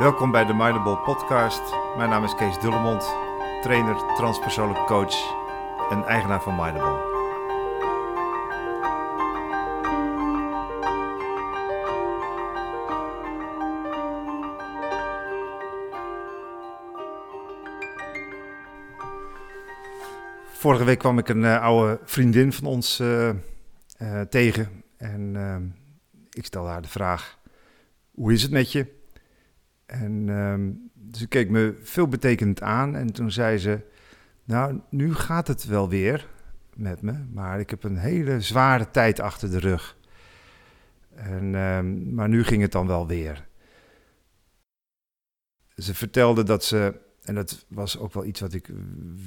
Welkom bij de Mindable Podcast. Mijn naam is Kees Dullemond, trainer, transpersoonlijk coach en eigenaar van Mindable. Vorige week kwam ik een uh, oude vriendin van ons uh, uh, tegen en ik stelde haar de vraag: Hoe is het met je? En um, ze keek me veelbetekend aan en toen zei ze: Nou, nu gaat het wel weer met me, maar ik heb een hele zware tijd achter de rug. En, um, maar nu ging het dan wel weer. Ze vertelde dat ze, en dat was ook wel iets wat ik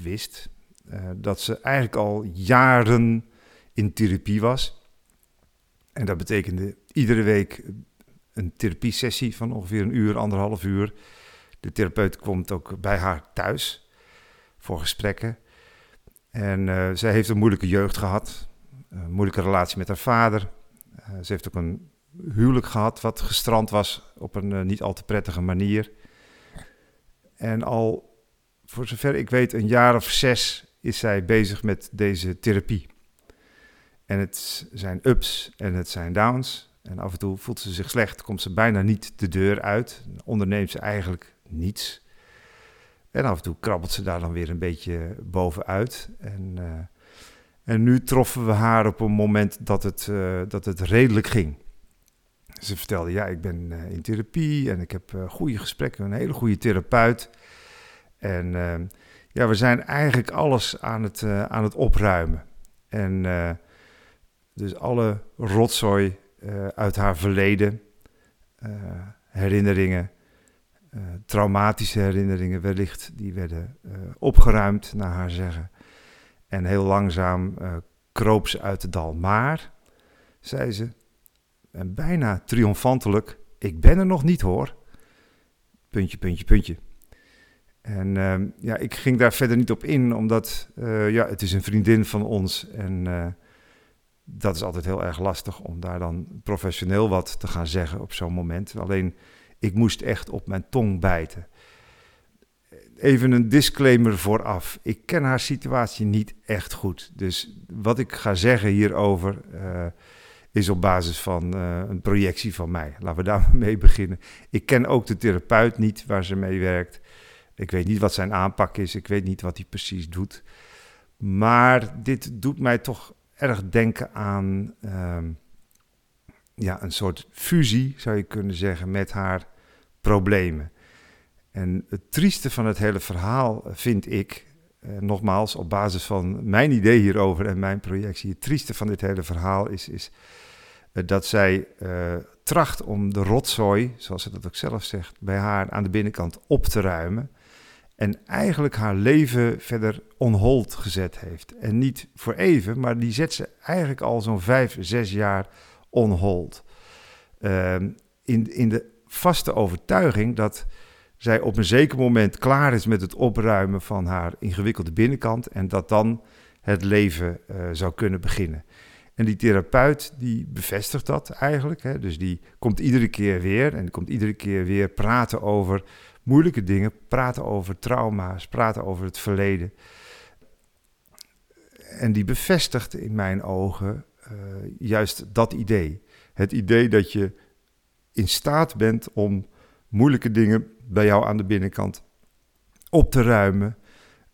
wist, uh, dat ze eigenlijk al jaren in therapie was. En dat betekende iedere week een therapiesessie van ongeveer een uur, anderhalf uur. De therapeut komt ook bij haar thuis voor gesprekken. En uh, zij heeft een moeilijke jeugd gehad, moeilijke relatie met haar vader. Uh, ze heeft ook een huwelijk gehad wat gestrand was op een uh, niet al te prettige manier. En al, voor zover ik weet, een jaar of zes is zij bezig met deze therapie. En het zijn ups en het zijn downs. En af en toe voelt ze zich slecht, komt ze bijna niet de deur uit. Onderneemt ze eigenlijk niets. En af en toe krabbelt ze daar dan weer een beetje bovenuit. En, uh, en nu troffen we haar op een moment dat het, uh, dat het redelijk ging. Ze vertelde, ja, ik ben uh, in therapie en ik heb goede gesprekken, een hele goede therapeut. En ja, we zijn eigenlijk alles aan het, aan het opruimen. En dus alle rotzooi uh, uit haar verleden, uh, herinneringen, uh, traumatische herinneringen wellicht, die werden opgeruimd naar haar zeggen. En heel langzaam kroop ze uit het dal. Maar, zei ze, en bijna triomfantelijk, ik ben er nog niet hoor. Puntje, puntje, puntje. En uh, ja, ik ging daar verder niet op in, omdat ja, het is een vriendin van ons en dat is altijd heel erg lastig om daar dan professioneel wat te gaan zeggen op zo'n moment. Alleen, ik moest echt op mijn tong bijten. Even een disclaimer vooraf. Ik ken haar situatie niet echt goed. Dus wat ik ga zeggen hierover uh, is op basis van uh, een projectie van mij. Laten we daarmee beginnen. Ik ken ook de therapeut niet waar ze mee werkt. Ik weet niet wat zijn aanpak is. Ik weet niet wat hij precies doet. Maar dit doet mij toch erg denken aan uh, ja, een soort fusie, zou je kunnen zeggen, met haar problemen. En het trieste van het hele verhaal vind ik, eh, nogmaals op basis van mijn idee hierover en mijn projectie, het trieste van dit hele verhaal is, is uh, dat zij uh, tracht om de rotzooi, zoals ze dat ook zelf zegt, bij haar aan de binnenkant op te ruimen. En eigenlijk haar leven verder on hold gezet heeft. En niet voor even, maar die zet ze eigenlijk al zo'n vijf, zes jaar on hold. Uh, in, in de vaste overtuiging dat zij op een zeker moment klaar is met het opruimen van haar ingewikkelde binnenkant. En dat dan het leven uh, zou kunnen beginnen. En die therapeut die bevestigt dat eigenlijk. Hè? Dus die komt iedere keer weer en komt iedere keer weer praten over moeilijke dingen, praten over trauma's, praten over het verleden. En die bevestigt in mijn ogen uh, juist dat idee. Het idee dat je in staat bent om moeilijke dingen bij jou aan de binnenkant op te ruimen.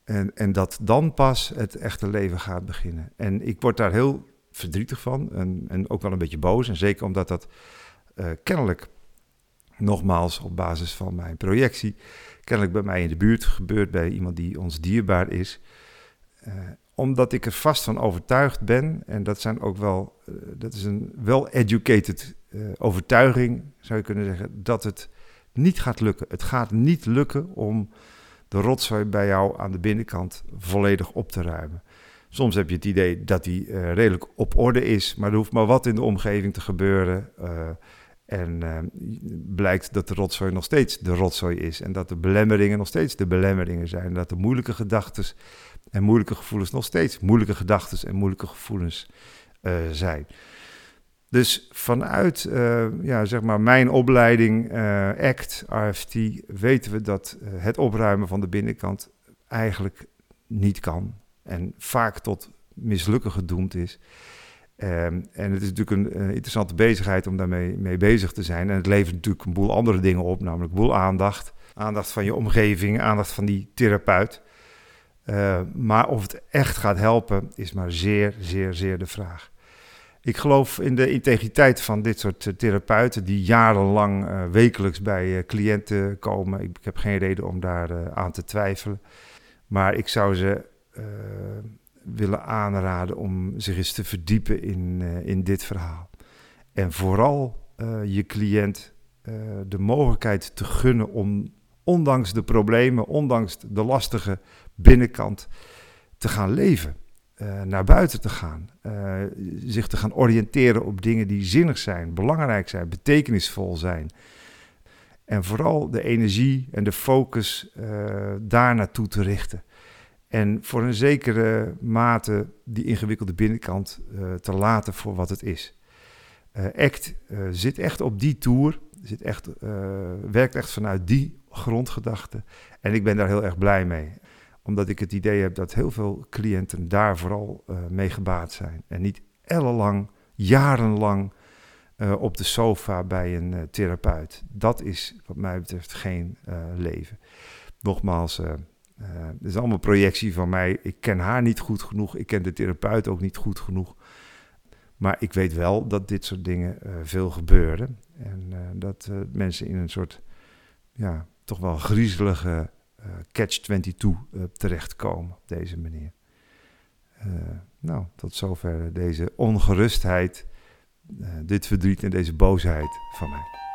En, en dat dan pas het echte leven gaat beginnen. En ik word daar heel verdrietig van en, en ook wel een beetje boos. En zeker omdat dat uh, kennelijk nogmaals op basis van mijn projectie, kennelijk bij mij in de buurt gebeurt bij iemand die ons dierbaar is. Uh, omdat ik er vast van overtuigd ben, en dat zijn ook wel, uh, dat is een well-educated overtuiging, zou je kunnen zeggen, dat het niet gaat lukken. Het gaat niet lukken om de rotzooi bij jou aan de binnenkant volledig op te ruimen. Soms heb je het idee dat die redelijk op orde is, maar er hoeft maar wat in de omgeving te gebeuren. En uh, blijkt dat de rotzooi nog steeds de rotzooi is. En dat de belemmeringen nog steeds de belemmeringen zijn. Dat de moeilijke gedachten en moeilijke gevoelens nog steeds moeilijke gedachten en moeilijke gevoelens zijn. Dus vanuit ja, zeg maar mijn opleiding ACT, RFT, weten we dat het opruimen van de binnenkant eigenlijk niet kan. En vaak tot mislukken gedoemd is. Um, en het is natuurlijk een interessante bezigheid om daarmee mee bezig te zijn. En het levert natuurlijk een boel andere dingen op, namelijk boel aandacht. Aandacht van je omgeving, aandacht van die therapeut. maar of het echt gaat helpen, is maar zeer, zeer, zeer de vraag. Ik geloof in de integriteit van dit soort eh, therapeuten die jarenlang uh, wekelijks bij cliënten komen. Ik, ik, heb geen reden om daar aan te twijfelen. Maar ik zou ze willen aanraden om zich eens te verdiepen in, in dit verhaal. En vooral je cliënt de mogelijkheid te gunnen om, ondanks de problemen, ondanks de lastige binnenkant, te gaan leven. Naar buiten te gaan. Zich te gaan oriënteren op dingen die zinnig zijn, belangrijk zijn, betekenisvol zijn. En vooral de energie en de focus uh, daar naartoe te richten. En voor een zekere mate die ingewikkelde binnenkant te laten voor wat het is. ACT zit echt op die tour, zit echt, werkt echt vanuit die grondgedachte. En ik ben daar heel erg blij mee omdat ik het idee heb dat heel veel cliënten daar vooral mee gebaat zijn. En niet ellenlang, jarenlang op de sofa bij een therapeut. Dat is wat mij betreft geen leven. Nogmaals, het is allemaal projectie van mij. Ik ken haar niet goed genoeg. Ik ken de therapeut ook niet goed genoeg. Maar ik weet wel dat dit soort dingen veel gebeuren. En dat mensen in een soort, ja, toch wel griezelige uh, catch-22 uh, terechtkomen op deze manier. Uh, nou, tot zover deze ongerustheid, dit verdriet en deze boosheid van mij.